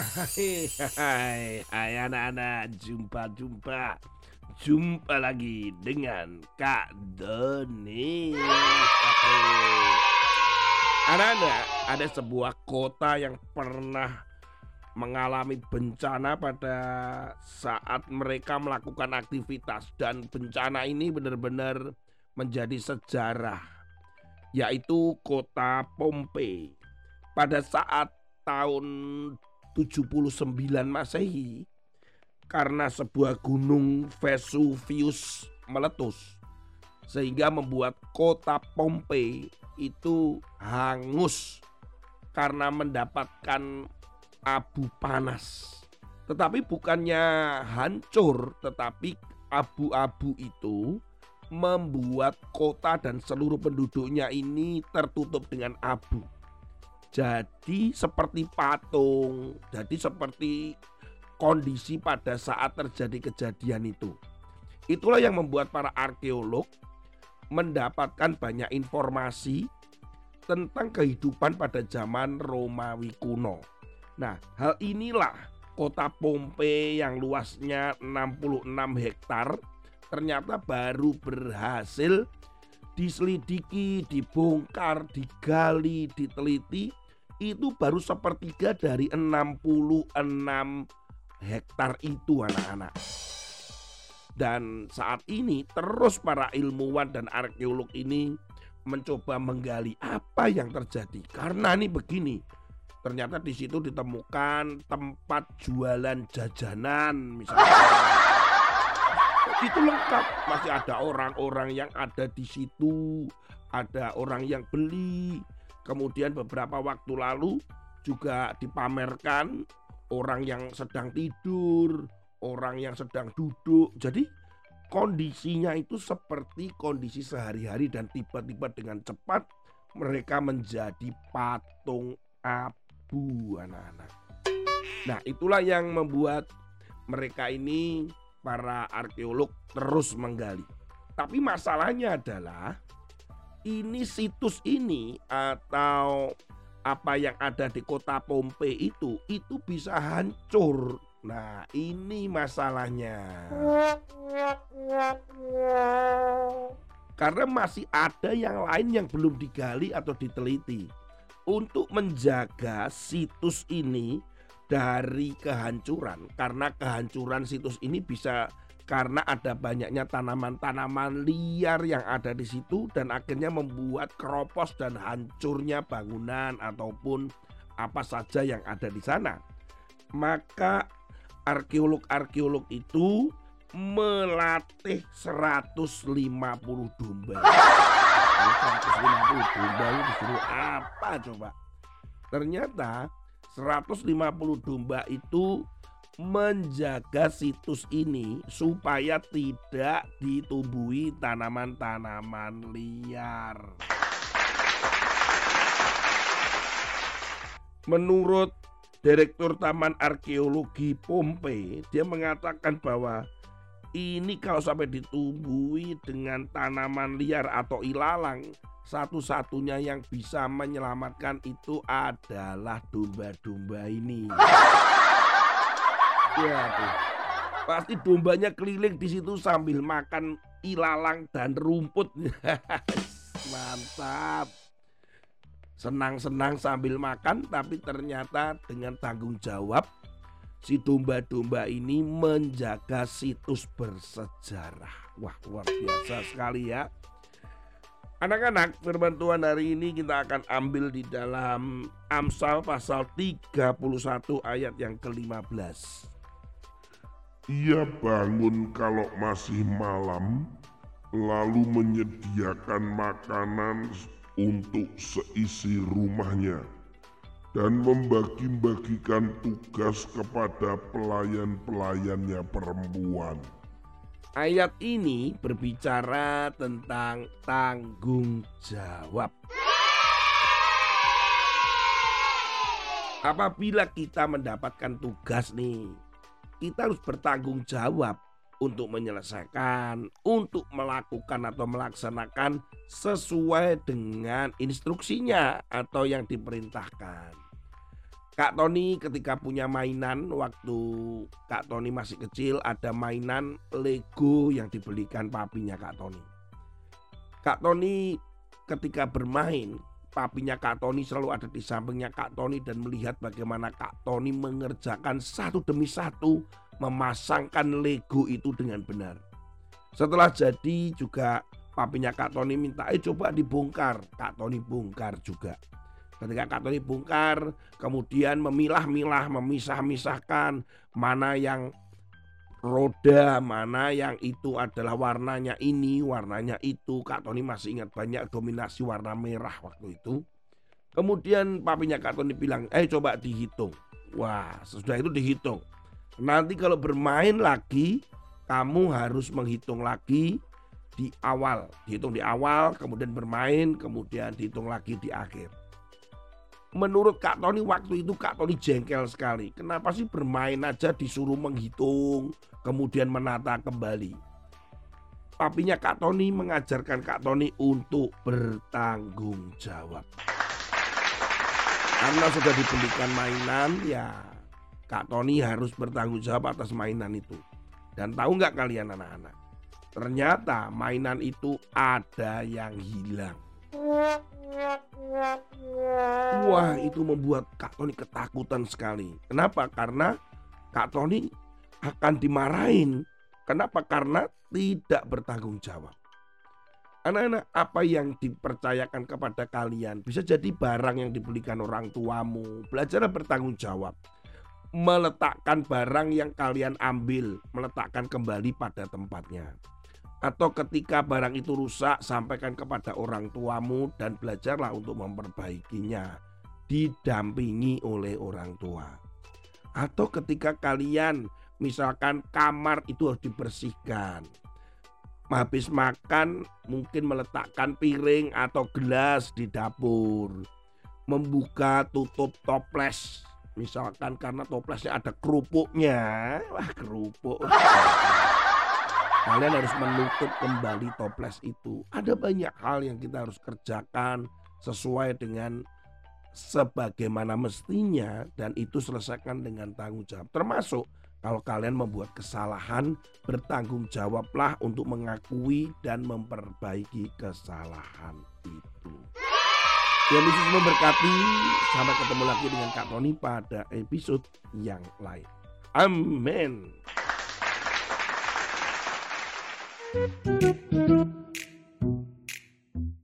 Hai, hai, anak-anak, jumpa-jumpa Jumpa. Lagi dengan Kak Doni Anak-anak, ada sebuah kota yang pernah mengalami bencana pada saat mereka melakukan aktivitas. Dan bencana ini benar-benar menjadi sejarah Yaitu kota Pompei Pada saat tahun 79 Masehi karena sebuah gunung Vesuvius meletus sehingga membuat kota Pompei itu hangus karena mendapatkan abu panas. Tetapi bukannya hancur, tetapi abu-abu itu membuat kota dan seluruh penduduknya ini tertutup dengan abu. Jadi seperti patung, jadi seperti kondisi pada saat terjadi kejadian itu. Itulah yang membuat para arkeolog mendapatkan banyak informasi tentang kehidupan pada zaman Romawi kuno. Nah, hal inilah kota Pompei yang luasnya 66 hektar ternyata baru berhasil diselidiki, dibongkar, digali, diteliti itu baru sepertiga dari 66 hektar itu anak-anak. Dan saat ini terus para ilmuwan dan arkeolog ini mencoba menggali apa yang terjadi. Karena ini begini, ternyata di situ ditemukan tempat jualan jajanan misalnya. Itu lengkap, masih ada orang-orang yang ada di situ, ada orang yang beli, Kemudian beberapa waktu lalu juga dipamerkan orang yang sedang tidur, orang yang sedang duduk. Jadi kondisinya itu seperti kondisi sehari-hari dan tiba-tiba dengan cepat mereka menjadi patung abu anak-anak. Nah itulah yang membuat mereka ini para arkeolog terus menggali. Tapi masalahnya adalah ini situs ini atau apa yang ada di kota Pompei itu itu bisa hancur. Nah, ini masalahnya. Karena masih ada yang lain yang belum digali atau diteliti. Untuk menjaga situs ini dari kehancuran karena kehancuran situs ini bisa karena ada banyaknya tanaman-tanaman liar yang ada di situ dan akhirnya membuat keropos dan hancurnya bangunan ataupun apa saja yang ada di sana. Maka arkeolog-arkeolog itu melatih 150 domba. 150 domba itu disuruh apa coba? Ternyata 150 domba itu menjaga situs ini supaya tidak ditumbuhi tanaman-tanaman liar. Menurut Direktur Taman Arkeologi Pompei, dia mengatakan bahwa ini kalau sampai ditumbuhi dengan tanaman liar atau ilalang, satu-satunya yang bisa menyelamatkan itu adalah domba-domba ini. Ya tuh. Pasti dombanya keliling di situ sambil makan ilalang dan rumput. Mantap. Senang-senang sambil makan tapi ternyata dengan tanggung jawab si domba-domba ini menjaga situs bersejarah. Wah, luar biasa sekali ya. Anak-anak, firman Tuhan hari ini kita akan ambil di dalam Amsal pasal 31 ayat yang ke-15. Ia bangun kalau masih malam, lalu menyediakan makanan untuk seisi rumahnya dan membagi-bagikan tugas kepada pelayan-pelayannya perempuan. Ayat ini berbicara tentang tanggung jawab. Apabila kita mendapatkan tugas nih kita harus bertanggung jawab untuk menyelesaikan, untuk melakukan atau melaksanakan sesuai dengan instruksinya atau yang diperintahkan. Kak Tony ketika punya mainan waktu Kak Tony masih kecil ada mainan Lego yang dibelikan papinya Kak Tony. Kak Tony ketika bermain papinya Kak Tony selalu ada di sampingnya Kak Tony dan melihat bagaimana Kak Tony mengerjakan satu demi satu memasangkan Lego itu dengan benar. Setelah jadi juga papinya Kak Tony minta eh coba dibongkar. Kak Tony bongkar juga. Ketika Katolik bongkar, kemudian memilah-milah, memisah-misahkan mana yang roda, mana yang itu adalah warnanya ini, warnanya itu. Kak Tony masih ingat banyak dominasi warna merah waktu itu. Kemudian papinya Kak Tony bilang, eh coba dihitung. Wah, sesudah itu dihitung. Nanti kalau bermain lagi, kamu harus menghitung lagi di awal. Dihitung di awal, kemudian bermain, kemudian dihitung lagi di akhir menurut Kak Tony waktu itu Kak Tony jengkel sekali. Kenapa sih bermain aja disuruh menghitung, kemudian menata kembali. Papinya Kak Tony mengajarkan Kak Tony untuk bertanggung jawab. Karena sudah dibelikan mainan, ya Kak Tony harus bertanggung jawab atas mainan itu. Dan tahu nggak kalian anak-anak? Ternyata mainan itu ada yang hilang. Wah itu membuat Kak Tony ketakutan sekali. Kenapa? Karena Kak Tony akan dimarahin. Kenapa? Karena tidak bertanggung jawab. Anak-anak, apa yang dipercayakan kepada kalian bisa jadi barang yang dibelikan orang tuamu. Belajarlah bertanggung jawab. Meletakkan barang yang kalian ambil, meletakkan kembali pada tempatnya atau ketika barang itu rusak sampaikan kepada orang tuamu dan belajarlah untuk memperbaikinya. Didampingi oleh orang tua. Atau ketika kalian misalkan kamar itu harus dibersihkan. Habis makan mungkin meletakkan piring atau gelas di dapur. Membuka tutup toples. Misalkan karena toplesnya ada kerupuknya. Wah kerupuk Kalian harus menutup kembali toples itu. Ada banyak hal yang kita harus kerjakan sesuai dengan sebagaimana mestinya dan itu selesaikan dengan tanggung jawab. Termasuk kalau kalian membuat kesalahan, bertanggung jawablah untuk mengakui dan memperbaiki kesalahan itu. Yang Yesus memberkati. Sampai ketemu lagi dengan Kak Tony pada episode yang lain. Amin. Thank you.